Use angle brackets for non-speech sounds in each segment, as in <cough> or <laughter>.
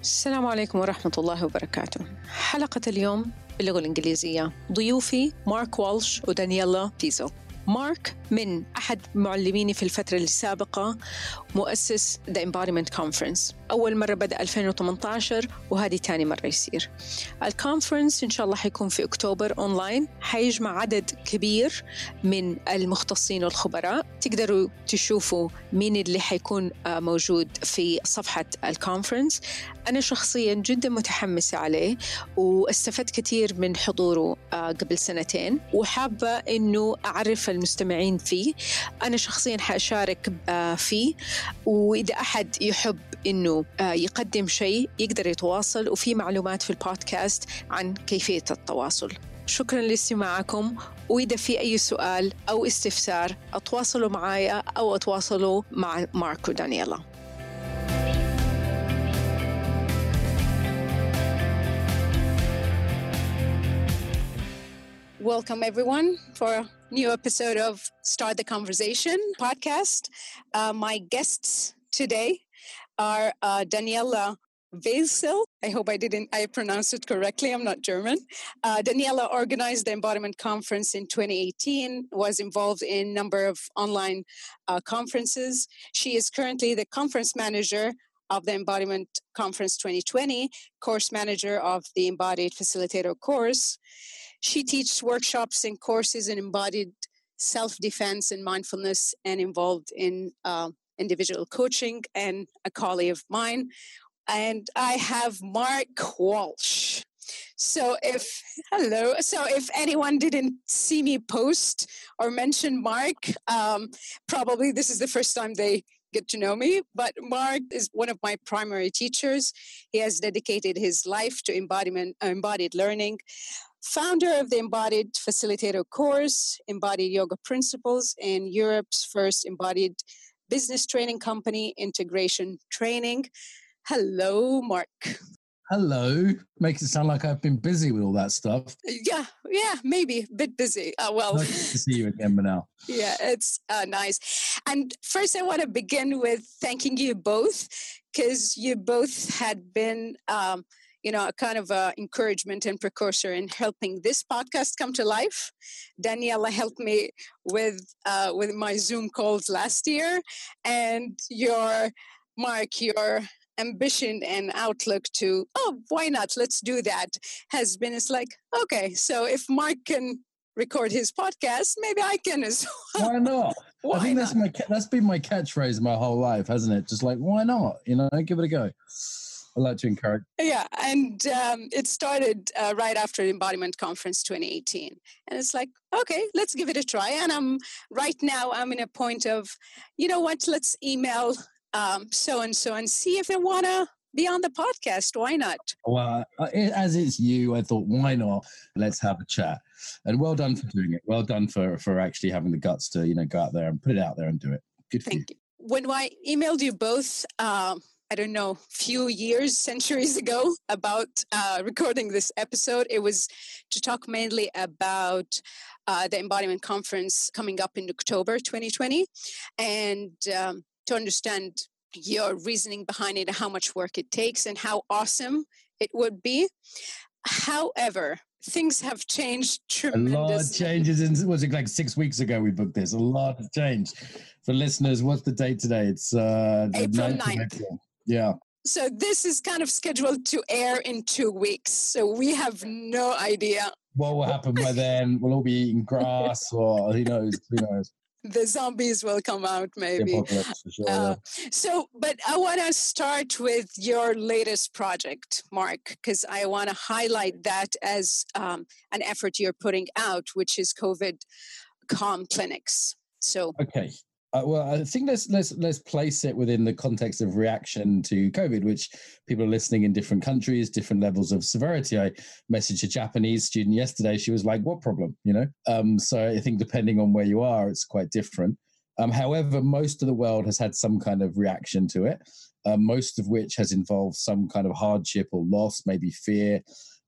السلام عليكم ورحمة الله وبركاته. حلقة اليوم باللغة الإنجليزية ضيوفي مارك والش ودانييلا بيزو. مارك من أحد معلميني في الفترة السابقة مؤسس The Embodiment Conference. أول مرة بدأ 2018 وهذه تاني مرة يصير. الكونفرنس إن شاء الله حيكون في أكتوبر أونلاين حيجمع عدد كبير من المختصين والخبراء. تقدروا تشوفوا مين اللي حيكون موجود في صفحة الكونفرنس أنا شخصيا جدا متحمسة عليه واستفدت كثير من حضوره قبل سنتين وحابة أنه أعرف المستمعين فيه. أنا شخصيا حأشارك فيه. وإذا أحد يحب أنه يقدم شيء يقدر يتواصل وفي معلومات في البودكاست عن كيفية التواصل. شكرا لاستماعكم. وإذا في أي سؤال أو استفسار أتواصلوا معايا أو أتواصلوا مع مارك ودانييلا Welcome, everyone, for new episode of Start the Conversation podcast. Uh, my guests today are uh, Daniela Vesel. I hope I didn't, I pronounced it correctly. I'm not German. Uh, Daniela organized the Embodiment Conference in 2018, was involved in a number of online uh, conferences. She is currently the conference manager of the Embodiment Conference 2020, course manager of the Embodied Facilitator course. She teaches workshops and courses in embodied self defense and mindfulness and involved in uh, individual coaching and a colleague of mine. And I have Mark Walsh. So if hello, so if anyone didn't see me post or mention Mark, um, probably this is the first time they get to know me. But Mark is one of my primary teachers. He has dedicated his life to embodiment, uh, embodied learning founder of the Embodied Facilitator course, Embodied Yoga Principles, and Europe's first embodied business training company, Integration Training. Hello, Mark. Hello. Makes it sound like I've been busy with all that stuff. Yeah, yeah, maybe a bit busy. Uh, well, nice to see you again, Manal. <laughs> yeah, it's uh, nice. And first, I want to begin with thanking you both because you both had been. Um, you know, a kind of uh, encouragement and precursor in helping this podcast come to life. Daniela helped me with uh, with my Zoom calls last year, and your Mark, your ambition and outlook to oh, why not? Let's do that has been. It's like okay, so if Mark can record his podcast, maybe I can as <laughs> well. Why not? Why I think not? that's my that's been my catchphrase my whole life, hasn't it? Just like why not? You know, give it a go. I like to encourage. Yeah, and um, it started uh, right after the Embodiment Conference 2018, and it's like, okay, let's give it a try. And I'm right now, I'm in a point of, you know what? Let's email so and so and see if they want to be on the podcast. Why not? Well, uh, as it's you, I thought, why not? Let's have a chat. And well done for doing it. Well done for for actually having the guts to you know go out there and put it out there and do it. Good for Thank you. When I emailed you both. Um, I don't know, few years, centuries ago about uh, recording this episode. It was to talk mainly about uh, the embodiment conference coming up in October 2020 and um, to understand your reasoning behind it, how much work it takes, and how awesome it would be. However, things have changed tremendously. A lot of changes in was it like six weeks ago we booked this. A lot has changed. For listeners, what's the date today? It's uh the April 9th 9th. April. Yeah. So this is kind of scheduled to air in two weeks. So we have no idea. What will happen by then? We'll all be eating grass, or who knows? Who knows? the zombies will come out maybe. Sure, uh, so, but I want to start with your latest project, Mark, because I want to highlight that as um, an effort you're putting out, which is COVID Calm Clinics. So, okay, uh, well, I think let's let's let's place it within the context of reaction to COVID, which people are listening in different countries, different levels of severity. I messaged a Japanese student yesterday. She was like, "What problem?" You know. Um, so I think depending on where you are, it's quite different. Um, however, most of the world has had some kind of reaction to it, uh, most of which has involved some kind of hardship or loss, maybe fear,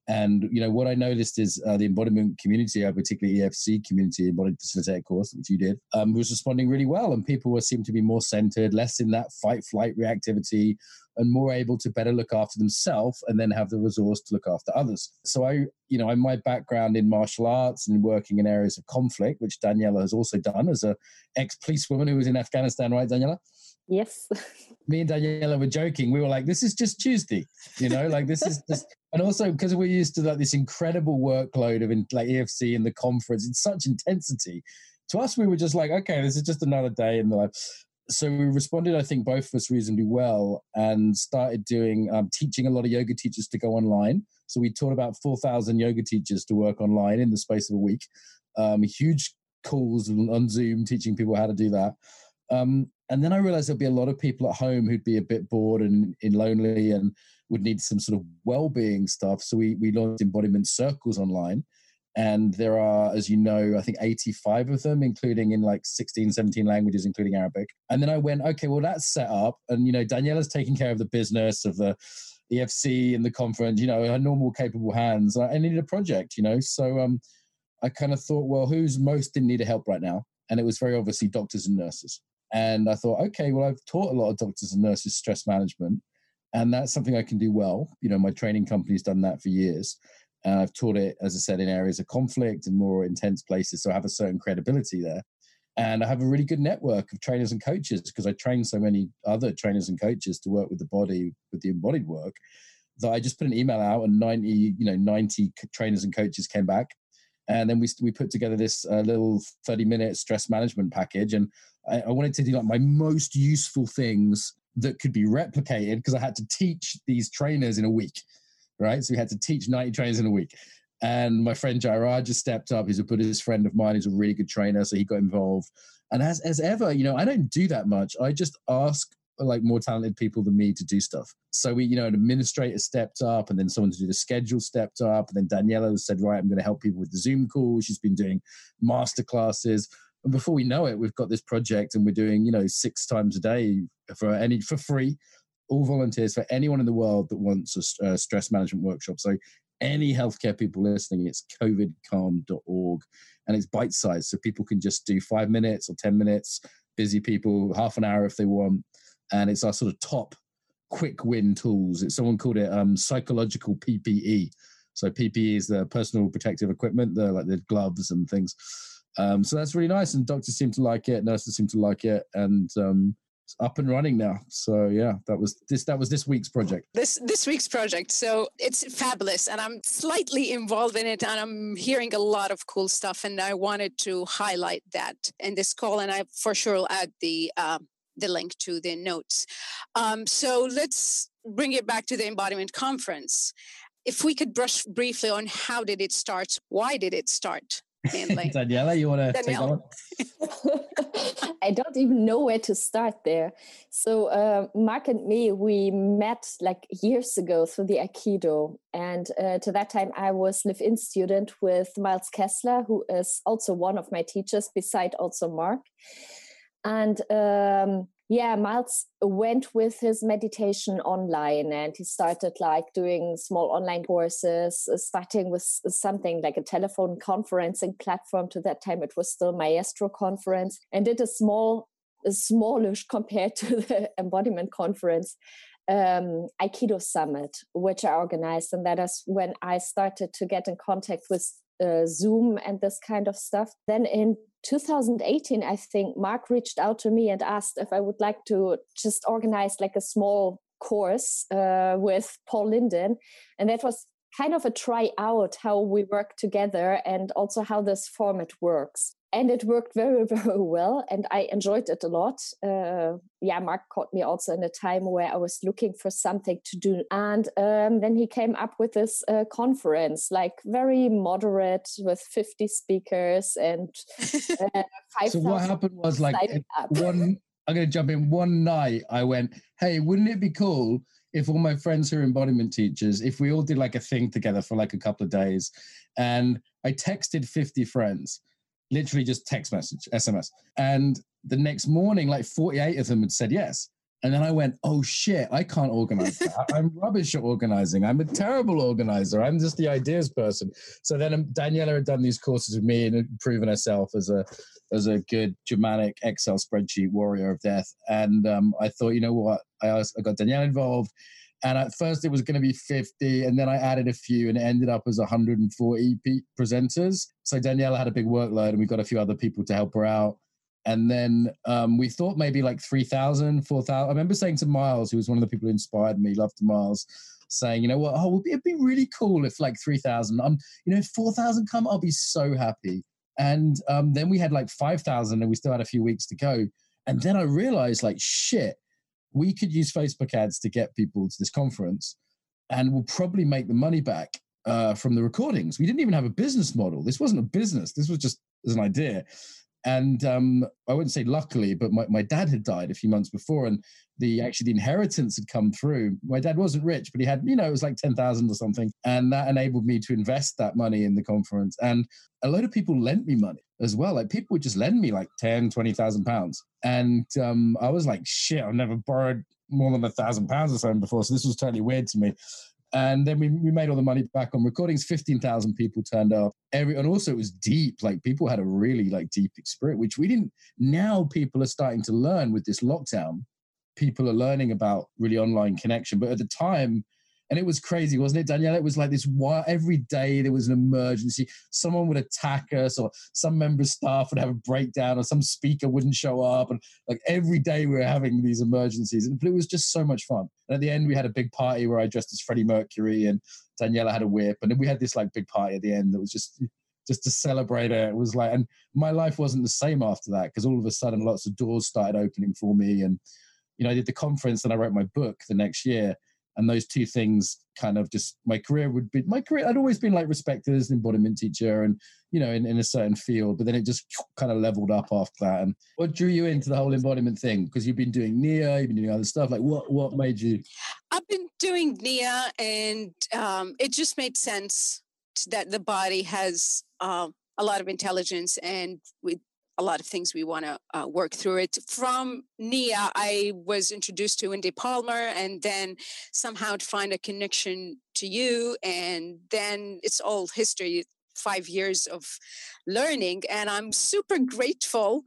and you know what I noticed is uh, the embodiment community, uh, particularly EFC community, embodied facilitator course, which you did, um, was responding really well, and people were seemed to be more centered, less in that fight flight reactivity, and more able to better look after themselves, and then have the resource to look after others. So I, you know, my background in martial arts and working in areas of conflict, which Daniela has also done as a ex policewoman who was in Afghanistan, right, Daniela? Yes. <laughs> Me and Daniela were joking. We were like, "This is just Tuesday," you know, like this is just <laughs> and also because we're used to like this incredible workload of in, like EFC and the conference, it's such intensity. To us, we were just like, okay, this is just another day in the life. So we responded, I think, both of us reasonably well, and started doing um, teaching a lot of yoga teachers to go online. So we taught about four thousand yoga teachers to work online in the space of a week. Um, huge calls on Zoom teaching people how to do that. Um, and then I realized there'd be a lot of people at home who'd be a bit bored and, and lonely and would need some sort of well-being stuff. So we we launched embodiment circles online. And there are, as you know, I think 85 of them, including in like 16, 17 languages, including Arabic. And then I went, okay, well, that's set up. And, you know, Daniela's taking care of the business of the EFC and the conference, you know, her normal, capable hands. I needed a project, you know. So um, I kind of thought, well, who's most in need of help right now? And it was very obviously doctors and nurses. And I thought, okay, well, I've taught a lot of doctors and nurses stress management, and that's something I can do well. You know, my training company's done that for years. And I've taught it, as I said, in areas of conflict and more intense places. So I have a certain credibility there. And I have a really good network of trainers and coaches because I train so many other trainers and coaches to work with the body, with the embodied work, that I just put an email out and 90, you know, 90 trainers and coaches came back. And then we, we put together this uh, little 30 minute stress management package. And I, I wanted to do like my most useful things that could be replicated because I had to teach these trainers in a week, right? So we had to teach 90 trainers in a week. And my friend Jairaj just stepped up. He's a Buddhist friend of mine. He's a really good trainer. So he got involved. And as, as ever, you know, I don't do that much. I just ask like more talented people than me to do stuff. So we, you know, an administrator stepped up and then someone to do the schedule stepped up. And then Daniela said, right, I'm going to help people with the Zoom call. She's been doing master classes and before we know it we've got this project and we're doing you know six times a day for any for free all volunteers for anyone in the world that wants a, a stress management workshop so any healthcare people listening it's covidcalm.org and it's bite sized so people can just do five minutes or 10 minutes busy people half an hour if they want and it's our sort of top quick win tools it's someone called it um, psychological ppe so ppe is the personal protective equipment the like the gloves and things um, so that's really nice, and doctors seem to like it, nurses seem to like it, and um, it's up and running now. So yeah, that was this that was this week's project. This this week's project. So it's fabulous, and I'm slightly involved in it, and I'm hearing a lot of cool stuff, and I wanted to highlight that in this call, and I for sure will add the. Um, the link to the notes. Um, so let's bring it back to the embodiment conference. If we could brush briefly on how did it start? Why did it start? <laughs> Daniela, you want to take that one? <laughs> I don't even know where to start there. So, uh, Mark and me, we met like years ago through the Aikido. And uh, to that time, I was live in student with Miles Kessler, who is also one of my teachers, beside also Mark. And um, yeah, Miles went with his meditation online and he started like doing small online courses, uh, starting with something like a telephone conferencing platform. To that time, it was still Maestro conference and did a small, smallish compared <laughs> to the embodiment conference um, Aikido Summit, which I organized. And that is when I started to get in contact with uh, Zoom and this kind of stuff. Then in 2018, I think Mark reached out to me and asked if I would like to just organize like a small course uh, with Paul Linden, and that was kind of a try out how we work together and also how this format works and it worked very <laughs> very well and i enjoyed it a lot. Uh, yeah mark caught me also in a time where i was looking for something to do and um, then he came up with this uh, conference like very moderate with 50 speakers and <laughs> uh, so what happened was like one i'm going to jump in one night i went hey wouldn't it be cool if all my friends who are embodiment teachers if we all did like a thing together for like a couple of days? And i texted 50 friends literally just text message, SMS. And the next morning, like 48 of them had said yes. And then I went, oh shit, I can't organize that. <laughs> I'm rubbish at organizing. I'm a terrible organizer. I'm just the ideas person. So then um, Daniela had done these courses with me and proven herself as a as a good Germanic Excel spreadsheet warrior of death. And um, I thought, you know what? I, I got Daniela involved. And at first it was going to be 50, and then I added a few, and it ended up as 140 presenters. So Daniela had a big workload, and we got a few other people to help her out. And then um, we thought maybe like 3,000, 4,000. I remember saying to Miles, who was one of the people who inspired me, loved Miles, saying, you know what, oh, it'd be really cool if like 3,000, um, you know, if 4,000 come, I'll be so happy. And um, then we had like 5,000 and we still had a few weeks to go. And then I realized, like, shit, we could use Facebook ads to get people to this conference and we'll probably make the money back uh, from the recordings. We didn't even have a business model. This wasn't a business. This was just as an idea. And um, I wouldn't say luckily, but my, my dad had died a few months before, and the actually the inheritance had come through. My dad wasn't rich, but he had, you know, it was like ten thousand or something, and that enabled me to invest that money in the conference. And a lot of people lent me money as well. Like people would just lend me like 10, 20,000 pounds. And um, I was like, shit, I've never borrowed more than a thousand pounds or something before. So this was totally weird to me. And then we, we made all the money back on recordings. 15,000 people turned up. Every, and also it was deep. Like people had a really like deep experience, which we didn't. Now people are starting to learn with this lockdown. People are learning about really online connection. But at the time, and it was crazy, wasn't it, Danielle? It was like this. Every day there was an emergency. Someone would attack us, or some member of staff would have a breakdown, or some speaker wouldn't show up, and like every day we were having these emergencies, and it was just so much fun. And at the end, we had a big party where I dressed as Freddie Mercury, and Daniela had a whip, and then we had this like big party at the end that was just just to celebrate it. It was like, and my life wasn't the same after that because all of a sudden lots of doors started opening for me, and you know, I did the conference, and I wrote my book the next year and those two things kind of just my career would be my career i'd always been like respected as an embodiment teacher and you know in, in a certain field but then it just kind of leveled up after that. And what drew you into the whole embodiment thing? Because you've been doing nia you've been doing other stuff. Like what what made you i've been doing nia and um, it just made sense that the body has um, a lot of intelligence and we a lot of things we want to uh, work through it. From NIA, I was introduced to Wendy Palmer and then somehow to find a connection to you. And then it's all history five years of learning and i'm super grateful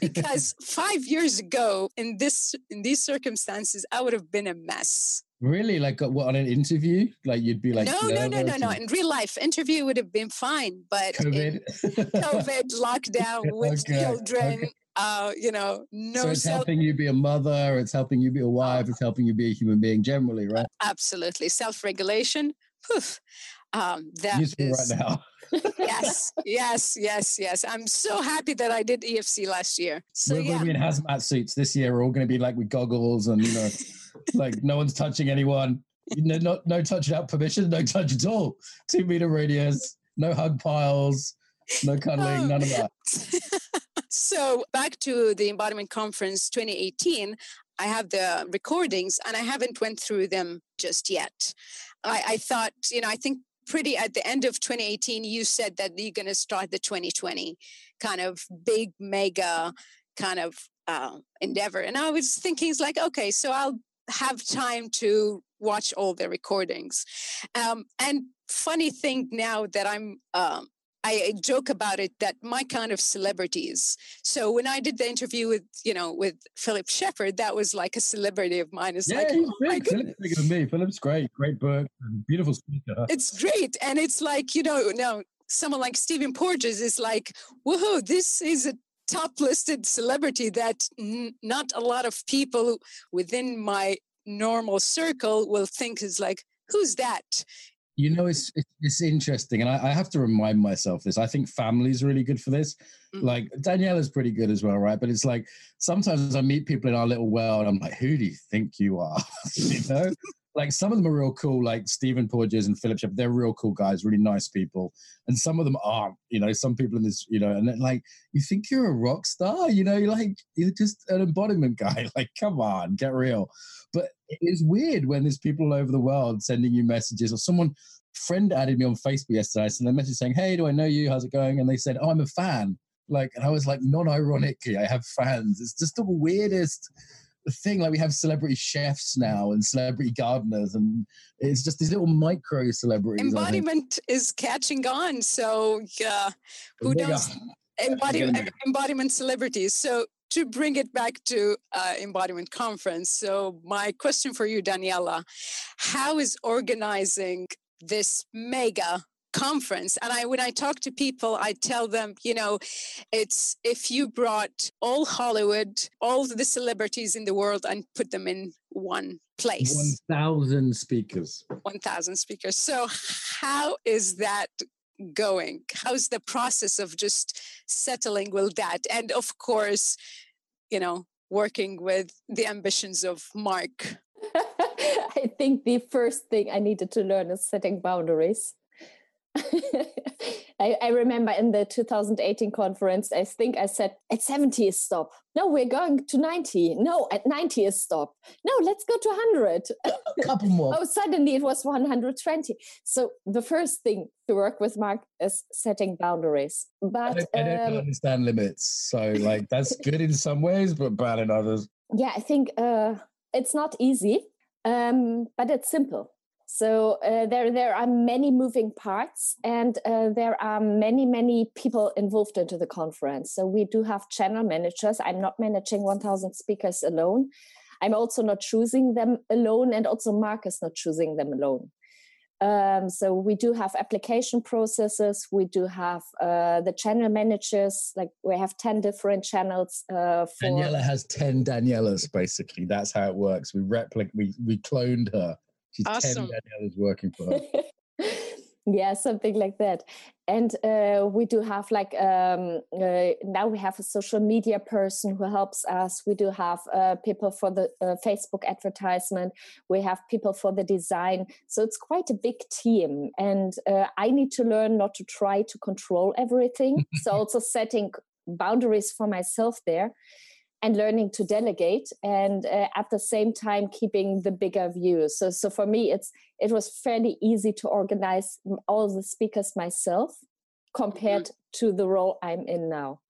because <laughs> five years ago in this in these circumstances i would have been a mess Really? Like uh, what on an interview? Like you'd be like No, no, no, no, no. In real life, interview would have been fine, but COVID, COVID <laughs> lockdown with okay, children. Okay. Uh, you know, no. So it's self- helping you be a mother. It's helping you be a wife. Oh. It's helping you be a human being generally, right? Absolutely, self-regulation. Poof. Um, that Useful is, right now. yes, <laughs> yes, yes, yes. I'm so happy that I did EFC last year. So we're yeah. going to be in hazmat suits this year. We're all going to be like with goggles and you know like no one's touching anyone. No, no, no touch out permission, no touch at all. Two meter radius, no hug piles, no cuddling, none of that. <laughs> so back to the embodiment conference 2018. I have the recordings and I haven't went through them just yet. I, I thought, you know, I think pretty at the end of 2018, you said that you're going to start the 2020 kind of big mega kind of uh, endeavor. And I was thinking, it's like, okay, so I'll have time to watch all the recordings. Um, and funny thing now that I'm, um, I joke about it that my kind of celebrities. So when I did the interview with, you know, with Philip Shepherd, that was like a celebrity of mine. It's yeah, like, he's oh. Philip's bigger than me. Philip's great, great book, beautiful speaker. It's great, and it's like you know, now someone like Stephen Porges is like, woohoo! This is a top listed celebrity that n- not a lot of people within my normal circle will think is like, who's that? You know, it's it's, interesting, and I, I, have to remind myself this. I think family is really good for this. Mm-hmm. Like Daniela's pretty good as well, right? But it's like sometimes I meet people in our little world. I'm like, who do you think you are? <laughs> you know, like some of them are real cool, like Stephen Porges and Philip Shepherd. They're real cool guys, really nice people. And some of them aren't, you know, some people in this, you know, and like, you think you're a rock star, you know, you're like, you're just an embodiment <laughs> guy. Like, come on, get real. But it is weird when there's people all over the world sending you messages or someone, friend added me on Facebook yesterday. I sent a message saying, Hey, do I know you? How's it going? And they said, Oh, I'm a fan. Like, and I was like, non ironically, I have fans. It's just the weirdest thing like we have celebrity chefs now and celebrity gardeners and it's just these little micro celebrities embodiment is catching on so yeah who knows embodiment, embodiment celebrities? So to bring it back to uh, embodiment conference so my question for you daniela how is organizing this mega conference. And i when i talk to people i tell them you know it's if you brought all hollywood all the celebrities in the world and put them in one place. 1000 speakers. 1000 speakers. So how is that going? How's the process of just settling with that? And of course you know working with the ambitions of mark. <laughs> I think the first thing I needed to learn is setting boundaries. <laughs> I, I, remember in the 2018 conference, I think I said at 70 is stop. No, we're going to 90. No, at 90 is stop. No, let's go to 100. A couple more. <laughs> oh, suddenly it was 120. So the first thing to work with Mark is setting boundaries. But I don't, I don't um, understand limits. So like that's <laughs> good in some ways, but bad in others. Yeah, I think uh, it's not easy, um, but it's simple so uh, there, there are many moving parts, and uh, there are many, many people involved into the conference. So we do have channel managers. I'm not managing 1,000 speakers alone. I'm also not choosing them alone, and also Mark is not choosing them alone. Um, so we do have application processes. We do have uh, the channel managers. Like we have ten different channels. Uh, for... Daniela has ten Danielas. Basically, that's how it works. We replicate. We we cloned her. She's awesome. 10 Daniela's working for her. <laughs> yeah something like that. And uh, we do have like um, uh, now we have a social media person who helps us. We do have uh, people for the uh, facebook advertisement. We have people for the design. So it's quite a big team. And uh, i need to learn not to try to control everything. So <laughs> also setting boundaries for myself there and learning to delegate and uh, at the same time keeping the bigger view so so for me it's it was fairly easy to organize all the speakers myself compared mm-hmm. to the role i'm in now.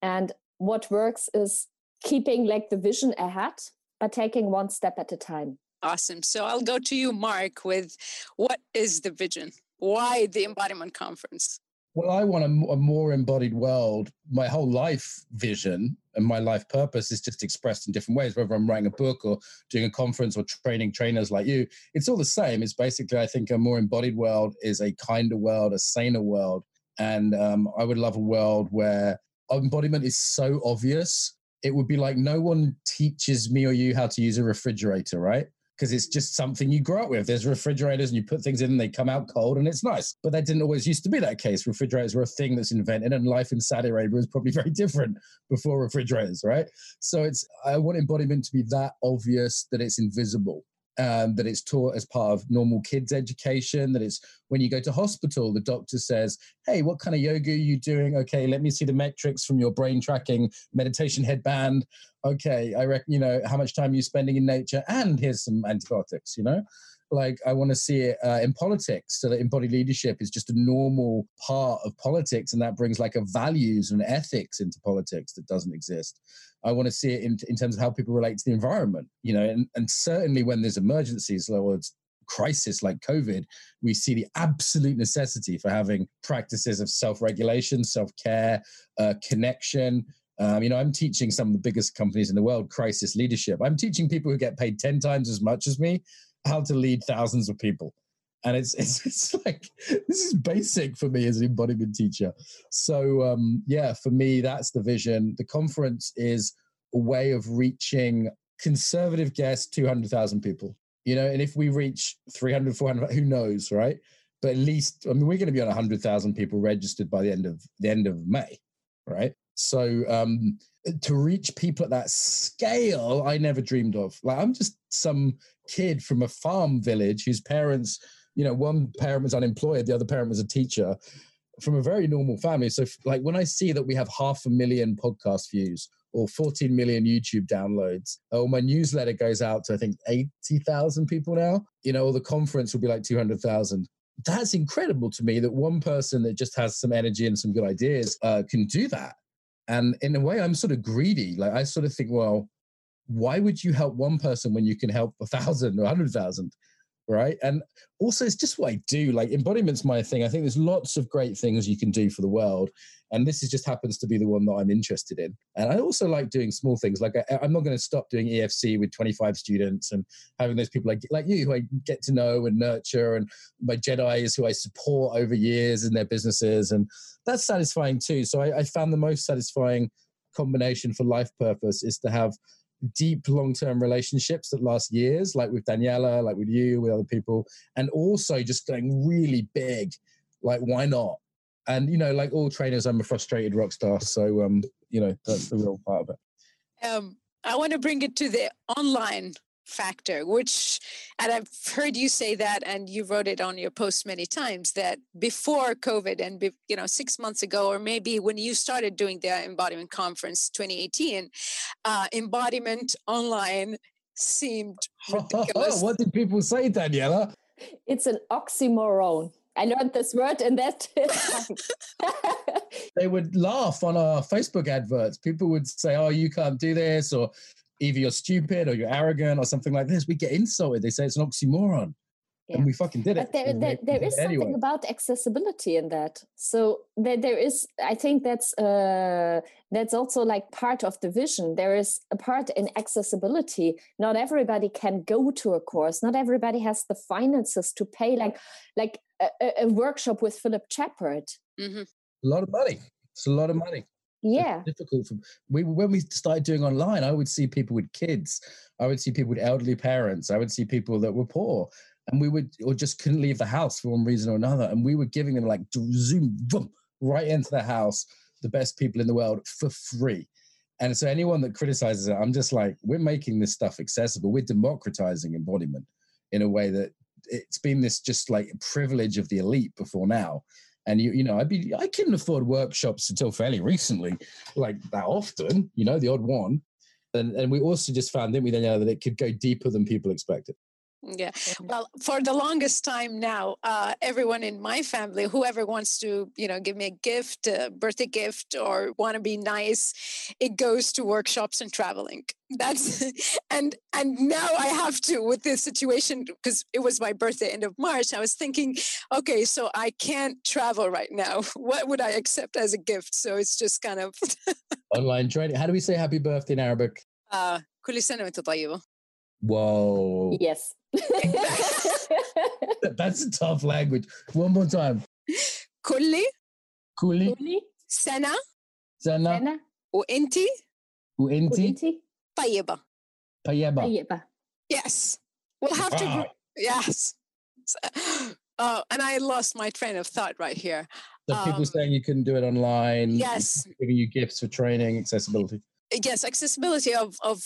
And what works is keeping like the vision ahead but taking one step at a time. Awesome. So i'll go to you mark with what is the vision? Why the embodiment conference well, I want a, a, more embodied world. My whole life vision and my life purpose is just expressed in different ways, whether I'm writing a book or doing a conference or training trainers like you. It's all the same. It's basically, I think, a more embodied world is a kinder world, a saner world. And um, I would love a world where embodiment is so obvious. It would be like no one teaches me or you how to use a refrigerator, right? Because it's just something you grow up with. There's refrigerators and you put things in and they come out cold and it's nice. But that didn't always used to be that case. Refrigerators were a thing that's invented and life in Saudi Arabia was probably <laughs> very different before refrigerators, right? So it's I want embodiment to be that obvious that it's invisible um, that it's taught as part of normal kids education that it's when you go to hospital the doctor says hey what kind of yoga are you doing? Okay let me see the metrics from your brain tracking meditation headband. Okay i reckon you know how much time you're spending in nature? And here's some antibiotics you know like I want to see it uh, in politics, so that embodied leadership is just a normal part of politics, and that brings like a values and ethics into politics that doesn't exist. I want to see it in, in terms of how people relate to the environment, you know, and, and certainly when there's emergencies, or crisis like COVID, we see the absolute necessity for having practices of self-regulation, self-care, uh, connection. Um, you know, I'm teaching some of the biggest companies in the world crisis leadership. I'm teaching people who get paid 10 times as much as me how to lead thousands of people and it's, <laughs> it's it's like this is basic for me as an embodiment teacher so um yeah for me that's the vision the conference is a way of reaching conservative guess 200,000 people. You know, and if we reach 300, 400, who knows, right? But at least, I mean, we're going to be on 100,000 people registered by the end of the end of May, right? So um, to reach people at that scale, I never dreamed of. Like I'm just some kid from a farm village whose parents, you know, one parent was unemployed, the other parent was a teacher, from a very normal family. So, like when I see that we have half a million podcast views or 14 million YouTube downloads, or my newsletter goes out to I think 80,000 people now, you know, or the conference will be like 200,000. That's incredible to me that one person that just has some energy and some good ideas uh, can do that. And in a way, I'm sort of greedy. Like I sort of think, well, why would you help one person when you can help a thousand or a hundred thousand? Right? And also, it's just what I do. Like embodiment's my thing. I think there's lots of great things you can do for the world, and this is just happens to be the one that I'm interested in. And I also like doing small things. Like I, am not going to stop doing EFC with 25 students and having those people like like you who I get to know and nurture, and my Jedi's who I support over years in their businesses, and that's satisfying too. So I, I found the most satisfying combination for life purpose is to have deep long-term relationships that last years like with daniela like with you with other people and also just going really big like why not? And you know like all trainers i'm a frustrated rock star so um you know that's the real part of it. Um i want to bring it to the online factor which and i've heard you say that and you wrote it on your post many times that before covid and be, you know six months ago or maybe when you started doing the embodiment conference 2018 uh, embodiment online seemed <laughs> ridiculous. what did people say daniela it's an oxymoron I learned this word in that <laughs> they would laugh on our Facebook adverts. People would say, "Oh, you can't do this," or either you're stupid or you're arrogant or something like this. We get insulted. They say it's an oxymoron. Yeah. And we fucking did it. But there, there, there is something about accessibility in that. So there, there is, I think that's uh, that's also like part of the vision. There is a part in accessibility. Not everybody can go to a course. Not everybody has the finances to pay like like a, a workshop with Philip Shepherd. Mm-hmm. A lot of money. It's a lot of money yeah. difficult for we when we started doing online i would see people with kids. I would see people with elderly parents. I would see people that were poor. And we would or just couldn't leave the house for one reason or another. And we were giving them like zoom boom, right into the house the best people in the world for free. And so anyone that criticizes it i'm just like we're making this stuff accessible. We're democratizing embodiment in a way that it's been this just like privilege of the elite before now and you you know I'd be I couldn't afford workshops until fairly recently, like that often, you know, the odd one. And and we also just found, didn't we, Daniela, that it could go deeper than people expected. Yeah. Well, for the longest time now, uh, everyone in my family, whoever wants to, you know, give me a gift, a birthday gift, or want to be nice, it goes to workshops and traveling. <laughs> That's <laughs> and and now I have to with this situation because it was my birthday end of March. I was thinking, okay, so I can't travel right now. <laughs> What would I accept as a gift? So it's just kind of online training. How do we say happy birthday in Arabic? Uh, كل سنة وأنت طيبة. Whoa. Yes. <laughs> That's a tough language. One more time. كلي كلي سنة سنة سنة وأنتي وانتي وانتي طيبة. طيبة. طيبة. Yes. We'll have to. Wow. Yes. <laughs> Uh, and I lost my train of thought right here. So people Um, saying you can do it online. Yes. Giving you gifts for training, accessibility. yes accessibility of of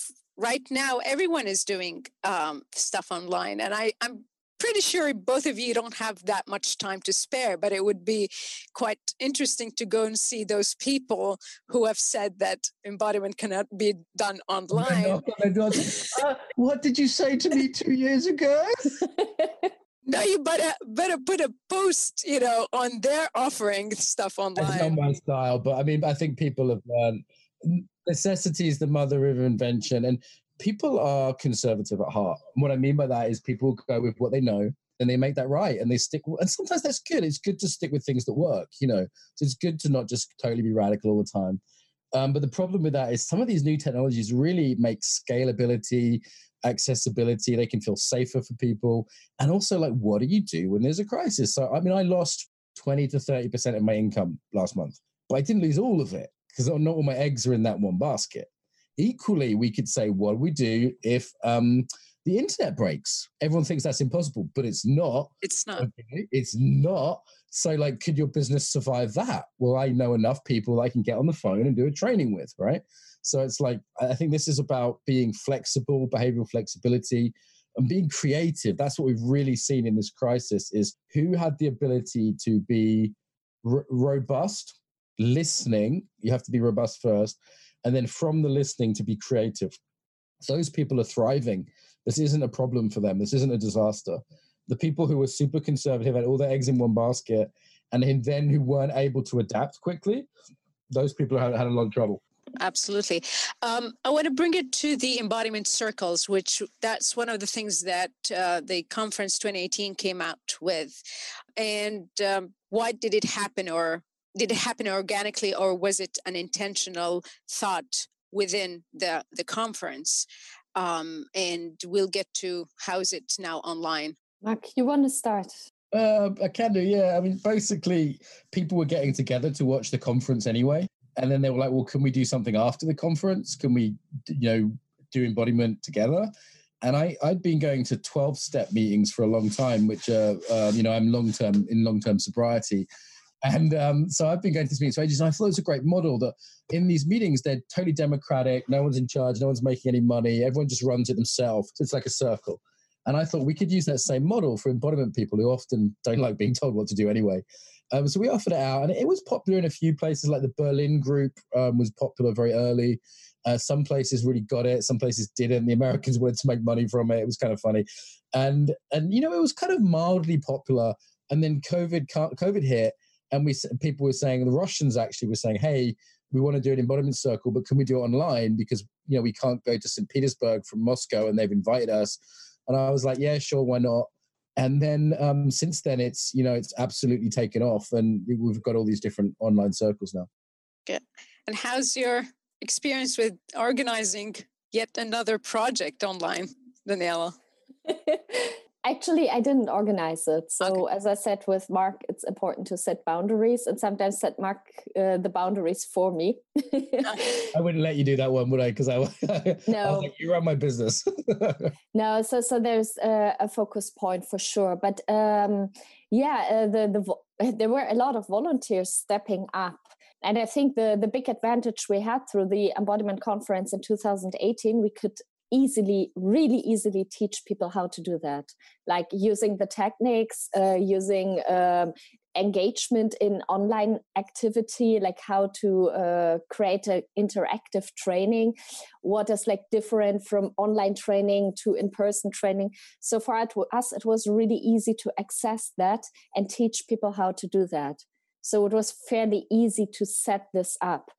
right now everyone is doing um, stuff online and i i'm pretty sure both of you don't have that much time to spare but it would be quite interesting to go and see those people who have said that embodiment cannot be done <laughs> online. <laughs> Uh, what did you say to me two years ago? <laughs> no you better better put a post you know on their offering stuff online. It's not my style, but I mean, I think people have learned necessity is the mother of invention, and people are conservative at heart. What I mean by that is people go with what they know and they make that right and they stick. And sometimes that's good. It's good to stick with things that work, you know. So it's good to not just totally be radical all the time. Um, but the problem with that is some of these new technologies really make scalability, accessibility. They can feel safer for people. And also, like, what do you do when there's a crisis? So, I mean, I lost 20 to 30% of my income last month, but I didn't lose all of it because not all my eggs are in that one basket. Equally, we could say, what do we do if um, the internet breaks? Everyone thinks that's impossible, but it's not. It's not. Okay? It's not. So, like, could your business survive that? Well, I know enough people I can get on the phone and do a training with, right? So it's like I think this is about being flexible, behavioral flexibility, and being creative. That's what we've really seen in this crisis: is who had the ability to be r- robust, listening. You have to be robust first, and then from the listening to be creative. Those people are thriving. This isn't a problem for them. This isn't a disaster. The people who were super conservative had all their eggs in one basket, and then who weren't able to adapt quickly, those people had, had a lot of trouble. Absolutely. Um, I want to bring it to the embodiment circles, which that's one of the things that uh, the conference 2018 came out with. And um, why did it happen, or did it happen organically, or was it an intentional thought within the the conference? Um, and we'll get to how's it now online. Mark, you want to start? Uh, I can do, yeah. I mean, basically, people were getting together to watch the conference anyway and then they were like, well, can we do something after the conference? Can we, you know, do embodiment together? And I, I'd been going to 12 step meetings for a long time, which, uh, uh, you know, I'm long term in long term sobriety. And um, so I've been going to these meetings for ages. And I thought it was a great model that in these meetings, they're totally democratic. No one's in charge. No one's making any money. Everyone just runs it themselves. It's like a circle. And I thought we could use that same model for embodiment people who often don't like being told what to do anyway. Um, so we offered it out, and it was popular in a few places. Like the Berlin group um, was popular very early. Uh, some places really got it, some places didn't. The Americans <laughs> wanted to make money from it. It was kind of funny, and and you know it was kind of mildly popular. And then COVID COVID hit, and we people were saying the Russians actually were saying, "Hey, we want to do an embodiment circle, but can we do it online because you know we can't go to St. Petersburg from Moscow, and they've invited us." And I was like, "Yeah, sure, why not?" and then um, since then it's you know it's absolutely taken off and we've got all these different online circles now Good. and how's your experience with organizing yet another project online daniela <laughs> Actually, I didn't organize it. So, okay. as I said with Mark, it's important to set boundaries and sometimes set Mark uh, the boundaries for me. <laughs> I wouldn't let you do that one, would I? Because I, no. <laughs> I was like, you run my business. <laughs> no, so so there's a, a, focus point for sure. But um, yeah, uh, the the there were a lot of volunteers stepping up. And I think the, the big advantage we had through the embodiment conference in 2018, we could easily really easily teach people how to do that. Like using the techniques uh, using um, engagement in online activity like how to uh, create an interactive training. What is like different from online training to in-person training? So for us it was really easy to access that and teach people how to do that. So it was fairly easy to set this up.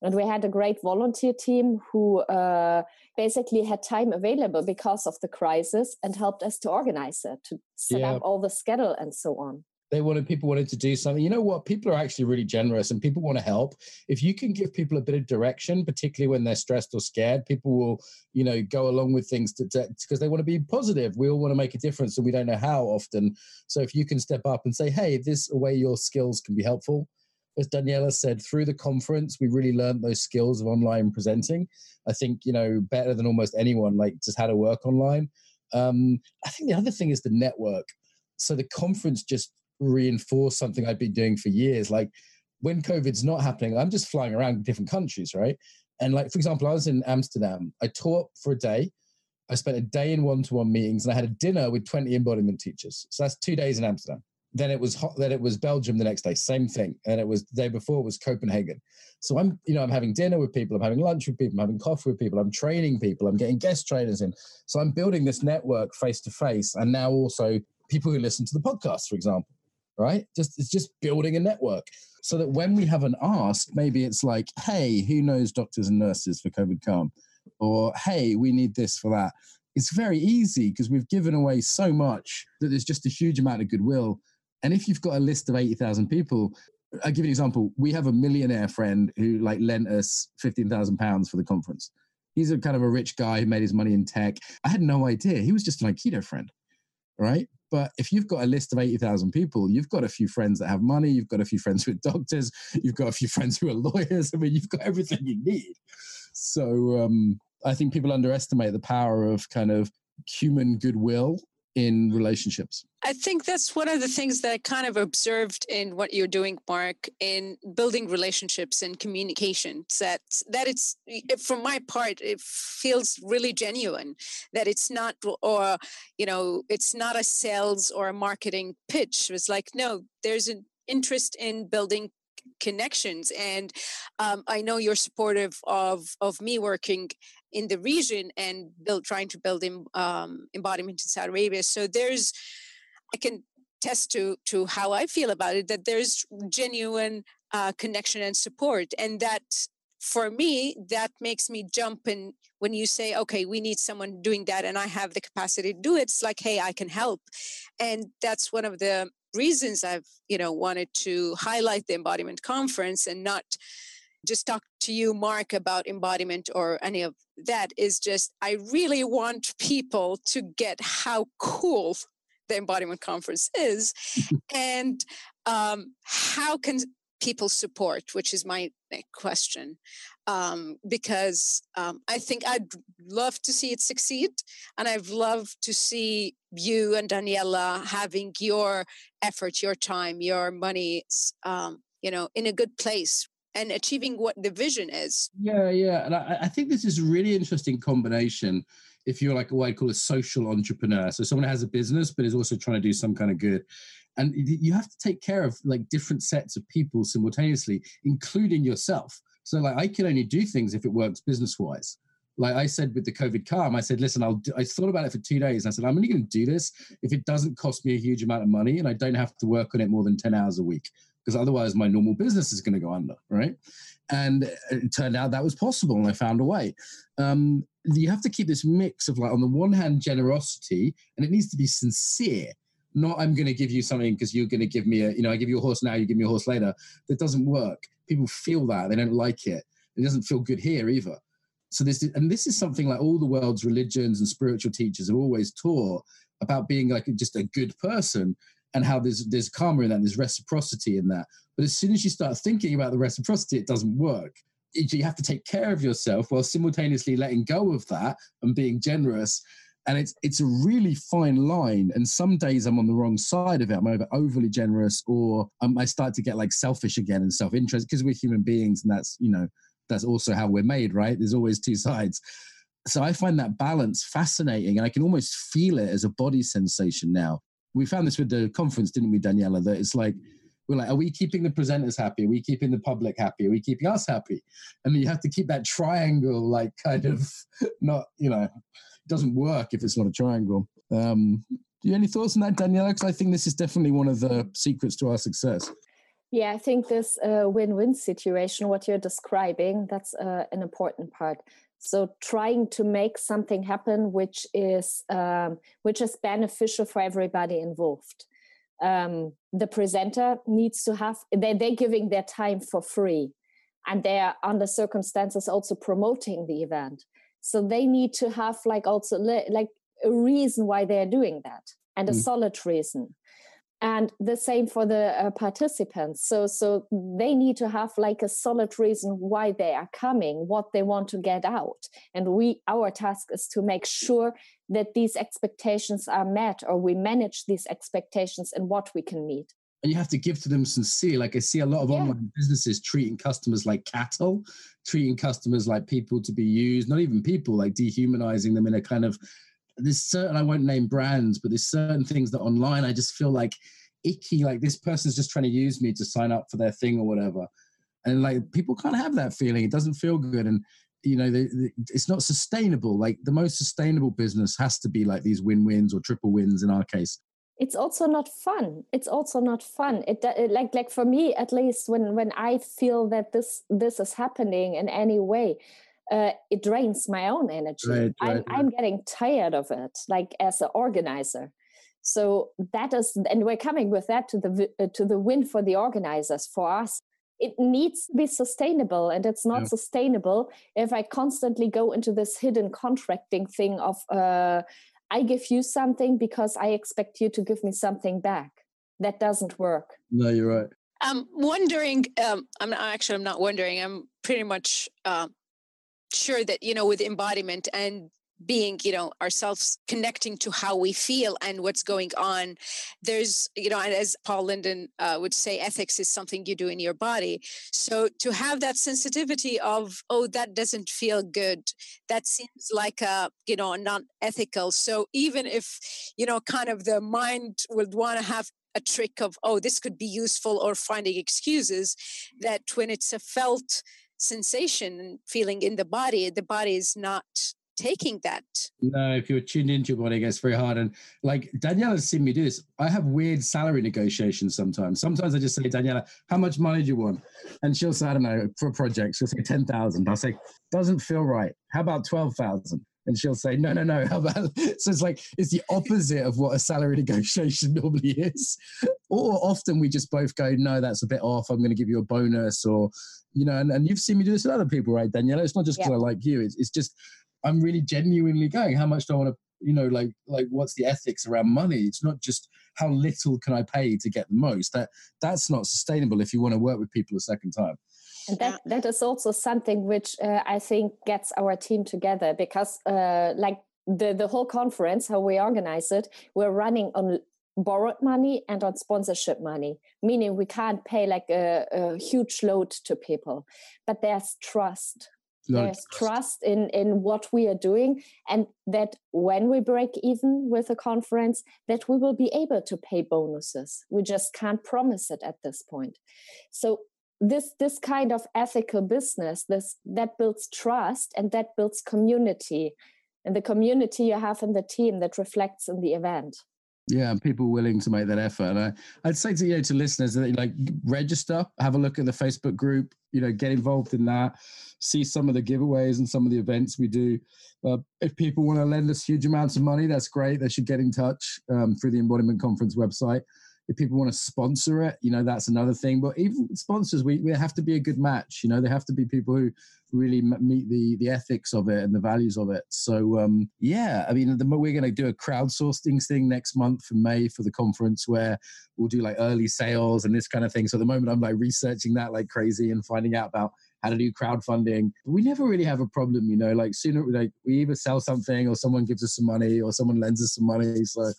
And we had a great volunteer team who uh, basically had time available because of the crisis and helped us to organize it, to set yeah. up all the schedule and so on. They wanted people wanted to do something. You know what? People are actually really generous and people want to help. If you can give people a bit of direction particularly when they're stressed or scared people will you know go along with things because they want to be positive. We all want to make a difference and we don't know how often. So if you can step up and say hey this way your skills can be helpful as daniela said through the conference we really learned those skills of online presenting i think you know better than almost anyone like just how to work online um, i think the other thing is the network so the conference just reinforced something I've been doing for years. Like when COVID's not happening, I'm just flying around different countries, right? And like, for example, I was in Amsterdam. I taught for a day. I spent a day in one-to-one meetings, and I had a dinner with 20 embodiment teachers. So that's two days in Amsterdam. Then it was then it was Belgium the next day, same thing. And it was the day before it was Copenhagen. So I'm, you know, I'm having dinner with people, I'm having lunch with people, I'm having coffee with people, I'm training people, I'm getting guest trainers in. So I'm building this network face to face, and now also people who listen to the podcast, for example right? Just it's just building a network so that when we have an ask, maybe it's like, hey, who knows doctors and nurses for COVID calm? Or hey, we need this for that. It's very easy because we've given away so much that there's just a huge amount of goodwill. And if you've got a list of 80,000 people, I'll give you an example. We have a millionaire friend who like lent us 15,000 pounds for the conference. He's a kind of a rich guy who made his money in tech. I had no idea. He was just an Aikido friend, right? But if you've got a list of 80,000 people, you've got a few friends that have money, you've got a few friends <laughs> with doctors, you've got a few friends who are lawyers. I mean, you've got everything you need. So um, I think people underestimate the power of kind of human goodwill in relationships. I think that's one of the things that I kind of observed in what you're doing, Mark, in building relationships and communication. That that it's from my part, it feels really genuine. That it's not, or you know, it's not a sales or a marketing pitch. It's like no, there's an interest in building connections and um, i know you're supportive of of me working in the region and build trying to build in, um, embodiment in saudi arabia. So there's i can test to to how i feel about it that there's genuine uh, connection and support and that for me that makes me jump and when you say okay we need someone doing that and i have the capacity to do it it's like hey i can help and that's one of the reasons I've, you know, wanted to highlight the embodiment conference and not just talk to you, Mark, about embodiment or any of that is just I really want people to get how cool the embodiment conference is <laughs> and um, how can people support, which is my question. Um, because um, I think I'd love to see it succeed. And I've loved to see you and Daniela having your effort, your time, your money, um, you know, in a good place and achieving what the vision is. Yeah, yeah. And I, I think this is a really interesting combination if you're like what I call a social entrepreneur. So someone has a business but is also trying to do some kind of good and you have to take care of like different sets of people simultaneously including yourself. So like i can only do things if it works business wise like i said with the covid calm i said listen i'll do, i thought about it for two days i said i'm only going to do this if it doesn't cost me a huge amount of money and i don't have to work on it more than 10 hours a week because otherwise my normal business is going to go under right? And it turned out that was possible and i found a way. Um, you have to keep this mix of like on the one hand generosity and it needs to be sincere not I'm going to give you something because you're going to give me a, you know, I give you a horse now, you give me a horse later. That doesn't work. People feel that they don't like it. It doesn't feel good here either. So this, and this is something like all the world's religions and spiritual teachers have always taught about being like just a good person and how there's there's karma in that, there's reciprocity in that. But as soon as you start thinking about the reciprocity, it doesn't work. You have to take care of yourself while simultaneously letting go of that and being generous and it's it's a really fine line. And some days I'm on the wrong side of it. I'm either overly generous or um, I start to get like selfish again and self interest because we're human beings, and that's you know that's also how we're made, right? There's always two sides. So I find that balance fascinating, and I can almost feel it as a body sensation now. We found this with the conference, didn't we, Daniela? That it's like we're like, are we keeping the presenters happy? Are we keeping the public happy? Are we keeping us happy? And you have to keep that triangle, like kind of <laughs> not, you know, doesn't work if it's not a triangle. Um, do you have any thoughts on that, Daniela? Because I think this is definitely one of the secrets to our success. Yeah, I think this uh, win-win situation, what you're describing, that's uh, an important part. So trying to make something happen which is um, which is beneficial for everybody involved. Um, the presenter needs to have they they're giving their time for free, and they are under circumstances also promoting the event so they need to have like also like a reason why they're doing that and a mm. solid reason. And the same for the uh, participants. So so they need to have like a solid reason why they are coming what they want to get out. And we our task is to make sure that these expectations are met or we manage these expectations and what we can meet and you have to give to them sincere. Like I see a lot of yeah. online businesses treating customers like cattle, treating customers like people to be used, not even people, like dehumanizing them in a kind of there's certain I won't name brands, but there's certain things that online I just feel like icky, like this person's just trying to use me to sign up for their thing or whatever. And like people can't have that feeling. It doesn't feel good. And you know, they, they, it's not sustainable. Like the most sustainable business has to be like these win-wins or triple wins in our case it's also not fun. It's also not fun. It, it, like like for me at least when when i feel that this this is happening in any way uh, it drains my own energy. Right, I'm, right. I'm getting tired of it like as an organizer. So that is and we're coming with that to the uh, to the win for the organizers for us. It needs to be sustainable and it's not yeah. sustainable if i constantly go into this hidden contracting thing of uh, I give you something because I expect you to give me something back. That doesn't work. No, you're right. I'm wondering. Um, I'm not, actually. I'm not wondering. I'm pretty much uh, sure that you know with embodiment and being you know ourselves connecting to how we feel and what's going on. There's you know and as paul linden uh, would say ethics is something you do in your body. So to have that sensitivity of oh that doesn't feel good. That seems like a you know not ethical so even if you know kind of the mind would want to have a trick of oh this could be useful or finding excuses that when it's a felt sensation and feeling in the body the body is not taking that. No, if you're tuned into your body, it gets very hard. And like Daniela has seen me do this. I have weird salary negotiations sometimes. Sometimes I just say, Daniela, how much money do you want? And she'll say, I don't know, for a project, she'll say 10,000. I'll say, doesn't feel right. How about 12,000? And she'll say, no, no, no. How about? <laughs> So it's like, it's the opposite of what a salary <laughs> negotiation normally is. Or often we just both go, no, that's a bit off. I'm going to give you a bonus or, you know, and, and you've seen me do this with other people, right, Daniela? It's not just because I like you. It's, it's just, I'm really genuinely going, how much do I want to, you know, like like what's the ethics around money? It's not just how little can I pay to get the most. That that's not sustainable if you want to work with people a second time. And that, that is also something which uh, I think gets our team together because, uh, like the, the whole conference, how we organize it, we're running on borrowed money and on sponsorship money, meaning we can't pay like a, a huge load to people, but there's trust there's trust in in what we are doing and that when we break even with a conference that we will be able to pay bonuses. We just can't promise it at this point. So this this kind of ethical business this that builds trust and that builds community. And the community you have in the team that reflects in the event yeah, people willing to make that effort. And I, I'd say to you know, to listeners that like register, have a look at the Facebook group, you know, get involved in that, see some of the giveaways and some of the events we do. Uh, if people want to lend us huge amounts of money, that's great. They should get in touch um, through the Embodiment Conference website if people want to sponsor it, you know, that's another thing. But even sponsors, we, we have to be a good match. You know, they have to be people who really meet the the ethics of it and the values of it. So um, yeah, I mean, the, we're going to do a crowdsourcing thing next month in May for the conference where we'll do like early sales and this kind of thing. So at the moment, I'm like researching that like crazy and finding out about how to do crowdfunding. We never really have a problem, you know. Like sooner, like we either sell something or someone gives us some money or someone lends us some money. So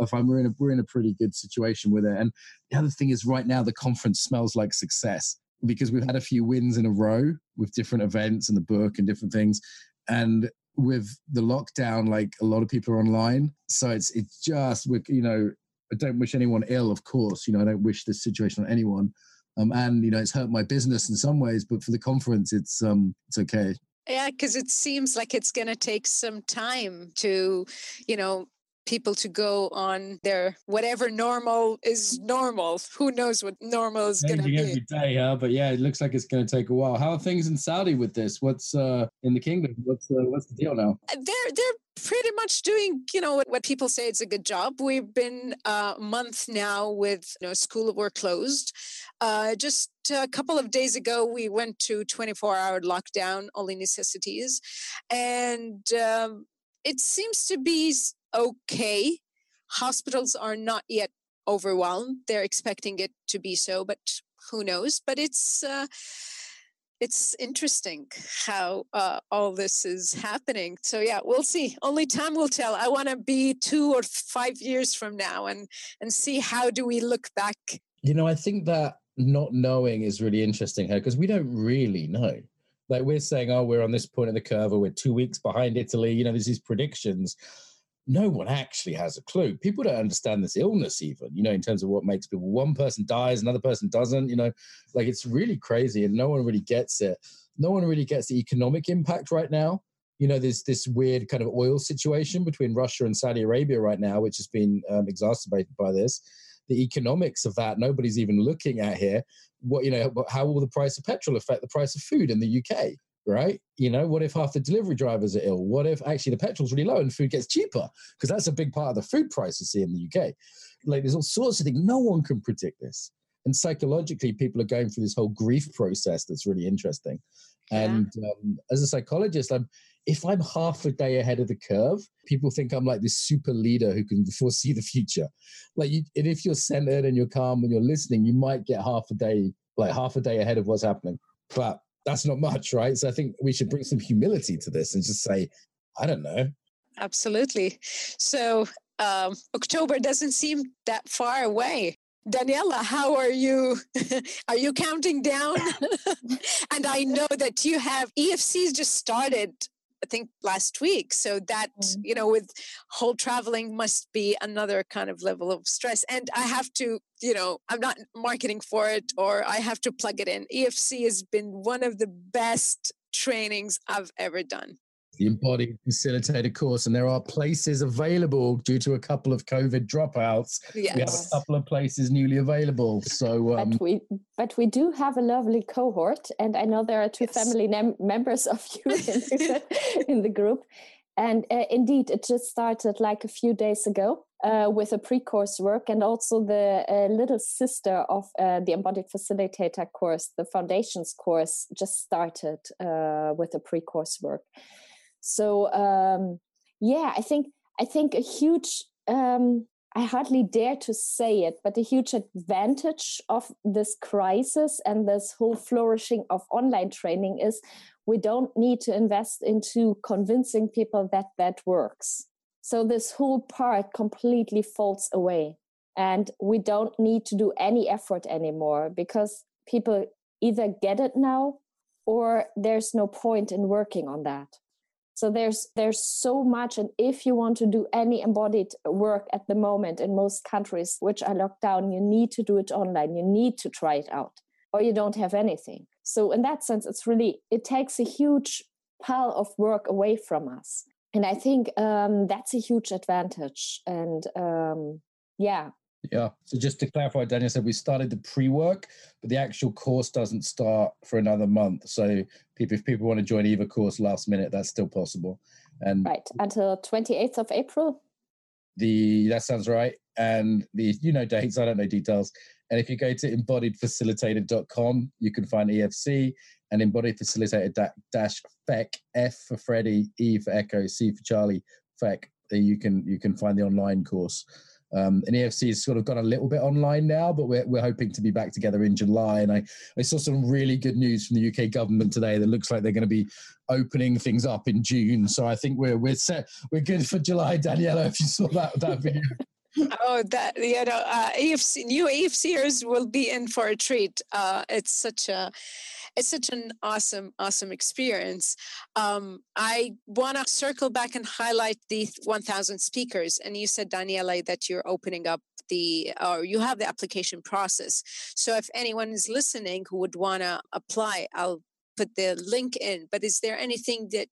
I find we're in a we're in a pretty good situation with it. And the other thing is, right now the conference smells like success because we've had a few wins in a row with different events and the book and different things, and with the lockdown, like a lot of people are online, so it's it's just we you know I don't wish anyone ill, of course. You know I don't wish this situation on anyone. Um, and you know it's hurt my business in some ways, but for the conference, it's um, it's okay. Yeah, because it seems like it's going to take some time to, you know, people to go on their whatever normal is normal. Who knows what normal is going to be? every day, huh? But yeah, it looks like it's going to take a while. How are things in Saudi with this? What's uh, in the kingdom? What's uh, what's the deal now? Uh, they're they're pretty much doing you know what, what people say it's a good job. We've been uh, a month now with you know school were closed. Uh, just a couple of days ago, we went to 24 hour lockdown, only necessities, and. Um, it seems to be okay. Hospitals are not yet overwhelmed. They're expecting it to be so, but who knows? But it's uh, it's interesting how uh, all this is happening. So yeah, we'll see. Only time will tell. I want to be two or five years from now and and see how do we look back. You know, I think that not knowing is really interesting here because we don't really know. Like we're saying, oh, we're on this point of the curve, or we're two weeks behind Italy. You know, there's these predictions no one actually has a clue. People don't understand this illness, even, you know, in terms of what makes people. One person dies, another person doesn't, you know, like it's really crazy and no one really gets it. No one really gets the economic impact right now. You know, there's this weird kind of oil situation between Russia and Saudi Arabia right now, which has been um, exacerbated by this. The economics of that, nobody's even looking at here. What, you know, how will the price of petrol affect the price of food in the UK? Right? You know, what if half the delivery drivers are ill? What if actually the petrol's really low and food gets cheaper? Because that's a big part of the food prices here in the UK. Like there's all sorts of things. No one can predict this. And psychologically, people are going through this whole grief process that's really interesting. And um, as a psychologist, I'm if I'm half a day ahead of the curve, people think I'm like this super leader who can foresee the future. Like, you, and if you're centered and you're calm and you're listening, you might get half a day, like half a day ahead of what's happening. But that's not much, right? So I think we should bring some humility to this and just say, I don't know. Absolutely. So um, October doesn't seem that far away. Daniela, how are you? <laughs> are you counting down? <laughs> and I know that you have EFCs just started I think last week. So that, mm. you know, with whole traveling must be another kind of level of stress. And I have to, you know, I'm not marketing for it or I have to plug it in. EFC has been one of the best trainings I've ever done the embodied facilitator course, and there are places available due to a couple of COVID dropouts. Yes. We have a couple of places newly available. So, um, but we but we do have a lovely cohort, and I know there are two yes. family nem- members of <laughs> you in the, <laughs> in the group. And uh, indeed, it just started like a few days ago uh, with a pre course work, and also the uh, little sister of uh, the embodied facilitator course, the foundations course, just started uh, with a pre course work. So um, yeah, I think I think a huge um, I hardly dare to say it, but a huge advantage of this crisis and this whole flourishing of online training is we don't need to invest into convincing people that that works. So this whole part completely falls away. And we don't need to do any effort anymore because people either get it now or there's no point in working on that so there's there's so much and if you want to do any embodied work at the moment in most countries which are locked down you need to do it online. You need to try it out or you don't have anything. So in that sense it's really it takes a huge pile of work away from us. And i think um, that's a huge advantage. And um, yeah yeah. So just to clarify, Daniel said we started the pre-work, but the actual course doesn't start for another month. So people, if people want to join either course last minute, that's still possible. And right until twenty eighth of April. The that sounds right. And the you know dates, I don't know details. And if you go to embodiedfacilitator.com, you can find EFC and embodied facilitator dash FEC F for Freddie, E for Echo, C for Charlie, FEC. You can you can find the online course. Um, and EFC has sort of gone a little bit online now, but we're, we're hoping to be back together in July. And I, I saw some really good news from the UK government today that looks like they're going to be opening things up in June. So I think we're we're set we're good for July, Daniela. If you saw that that <laughs> video. Oh, that you know, uh, EFC new EFCers will be in for a treat. Uh, it's such a it's such an awesome, awesome experience. Um, I want to circle back and highlight the 1,000 speakers. And you said, Daniela, that you're opening up the, or you have the application process. So if anyone is listening who would want to apply, I'll put the link in. But is there anything that,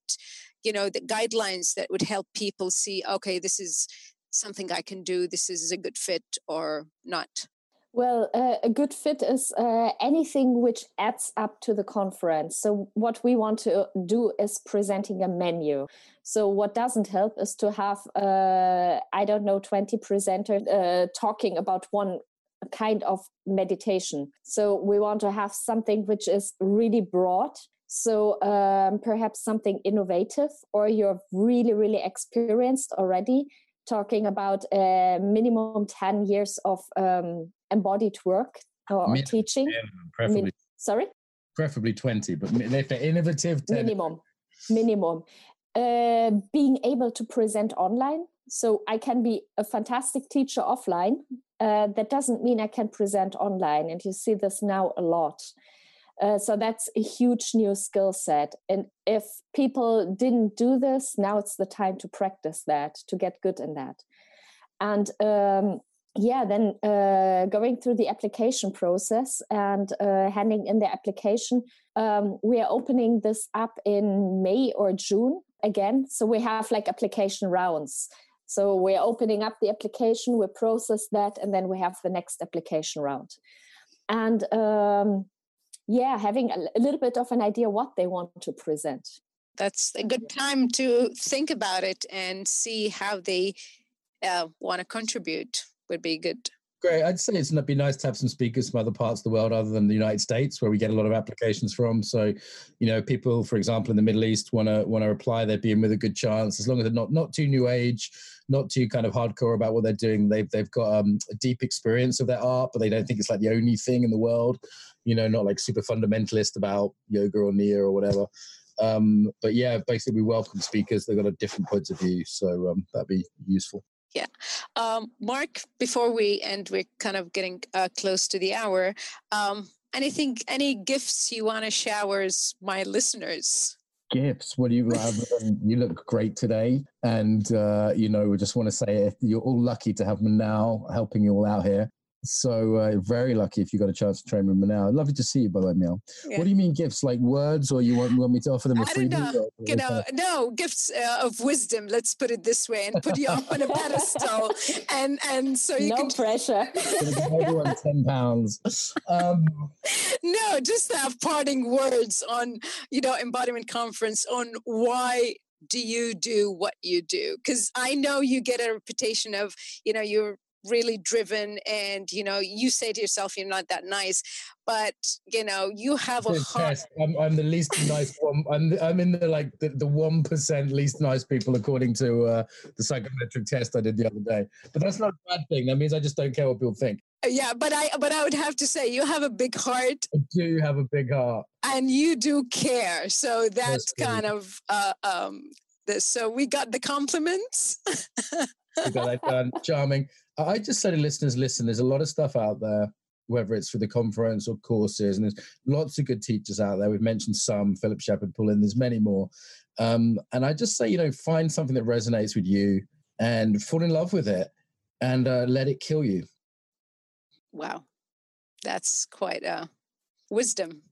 you know, the guidelines that would help people see, okay, this is something I can do, this is a good fit or not? Well, uh, a good fit is uh, anything which adds up to the conference. So, what we want to do is presenting a menu. So, what doesn't help is to have, uh, I don't know, 20 presenters uh, talking about one kind of meditation. So, we want to have something which is really broad. So, um, perhaps something innovative, or you're really, really experienced already talking about a minimum 10 years of um, embodied work or, teaching. preferably. Min- sorry? Preferably 20, but if they're innovative, 10. minimum. Minimum. Uh, being able to present online. So I can be a fantastic teacher offline. Uh, that doesn't mean I can present online. And you see this now a lot. Uh, so that's a huge new skill set. And if people didn't do this, now it's the time to practice that, to get good in that. And um, yeah, then uh, going through the application process and uh, handing in the application, um, we are opening this up in May or June again. So we have like application rounds. So we're opening up the application, we process that, and then we have the next application round. And um, yeah, having a, a little bit of an idea what they want to present. That's a good time to think about it and see how they uh, want to contribute would be good Great. I'd say it's be nice to have some speakers from other parts of the world other than the United States, where we get a lot of applications from. So, you know, people, for example, in the Middle East want to want to apply, they'd be in with a good chance as long as they're not not too new age, not too kind of hardcore about what they're doing. They've they've got um, a deep experience of their art, but they don't think it's like the only thing in the world. You know, not like super fundamentalist about yoga or Nia or whatever. Um, but yeah, basically, we welcome speakers. They've got a different points of view, so um, that'd be useful. Yeah. Um, Mark, before we end, we're kind of getting uh, close to the hour. Um, anything, any gifts you want to shower my listeners? Gifts? What do you rather than you look great today? And, uh, you know, we just want to say you're all lucky to have me now helping you all out here. So uh, very lucky if you got a chance to train with me now. Lovely to see you, by the way, Mel. Yeah. What do you mean gifts? Like words, or you want, want me to offer them a free? Know. You know, no gifts uh, of wisdom. Let's put it this way, and put you up on a pedestal, <laughs> and and so you no can pressure. <laughs> everyone ten pounds. Um, <laughs> no, just have parting words on you know embodiment conference on why do you do what you do because i know you get a reputation of you know you're really driven and you know you say to yourself you're not that nice but you know you have a heart I'm, I'm, the least nice one I'm, the, I'm in the like the, the 1% least nice people according to uh, the psychometric test I did the other day but that's not a bad thing that means I just don't care what people think. Uh, yeah but I but I would have to say you have a big heart I do have a big heart. and you do care so that's, that's kind of uh, um this so we got the compliments <laughs> that done charming I just say to listeners, listen, there's a lot of stuff out there, whether it's for the conference or courses, and there's lots of good teachers out there. We've mentioned some, Philip Shepherd Pullen, there's many more. Um, and I just say, you know, find something that resonates with you and fall in love with it and uh, let it kill you. Wow. That's quite a wisdom.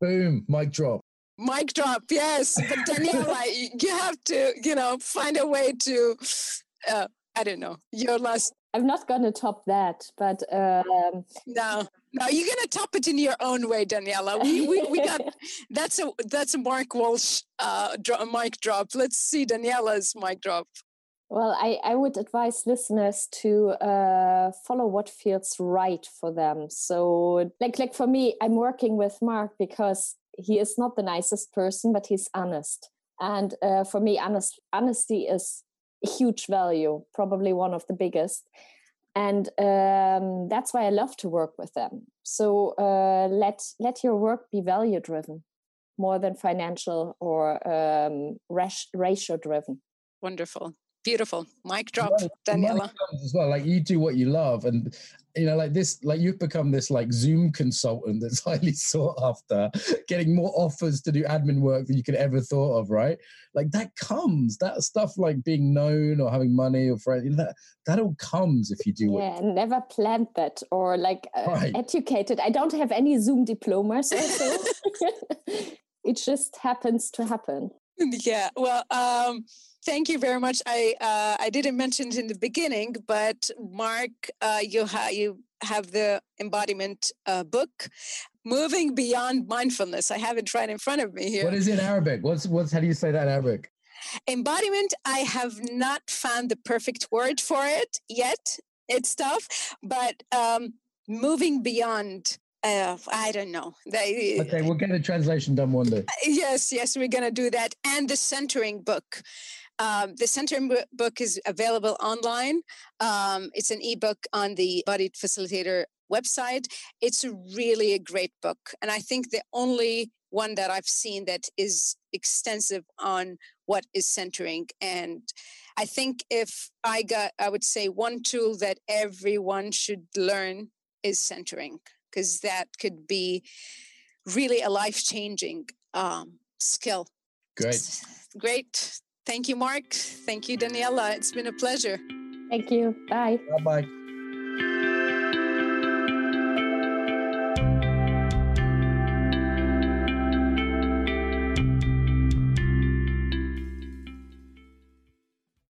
Boom, mic drop. Mic drop, yes. But Daniela, <laughs> you have to, you know, find a way to uh, I don't know. Your last. I'm not going to top that, but um, no, no, you're going to top it in your own way, Daniela. We we, we got <laughs> that's a that's a Mark Walsh uh, dro- mic drop. Let's see Daniela's mic drop. Well, I, I would advise listeners to uh, follow what feels right for them. So, like like for me, I'm working with Mark because he is not the nicest person, but he's honest. And uh, for me, honest honesty is huge value, probably one of the biggest. And um, that's why I love to work with them. So uh, let let your work be value driven, more than financial or um, ratio driven. Wonderful. Beautiful. Mic drop, Daniela. As well, like you do what you love, and you know, like this, like you've become this like Zoom consultant that's <laughs> highly sought after, getting more offers to do admin work than you could ever thought of, right? Like that comes, that stuff like being known or having money or friends, that that all comes if you do yeah, it. never planned that or like uh, right. educated. I don't have any Zoom diplomas, so <laughs> <laughs> it just happens to happen. Yeah. Well, um Thank you very much. I uh, I didn't mention it in the beginning, but Mark, uh, you have you have the embodiment uh, book, moving beyond mindfulness. I have it right in front of me here. What is it in Arabic? What's what's how do you say that in Arabic? Embodiment. I have not found the perfect word for it yet. It's tough, but um, moving beyond uh, I don't know. They, okay, we'll get a translation done one day. Yes, yes, we're going to do that. And the centering book. Um, the Centering book is available online. Um, it's an ebook on the Embodied Facilitator website. It's really a great book. And I think the only one that I've seen that is extensive on what is centering. And I think if I got, I would say one tool that everyone should learn is centering, because that could be really a life changing um, skill. Great. Great. Thank you, Mark. Thank you, Daniela. It's been a pleasure. Thank you. Bye. Bye bye.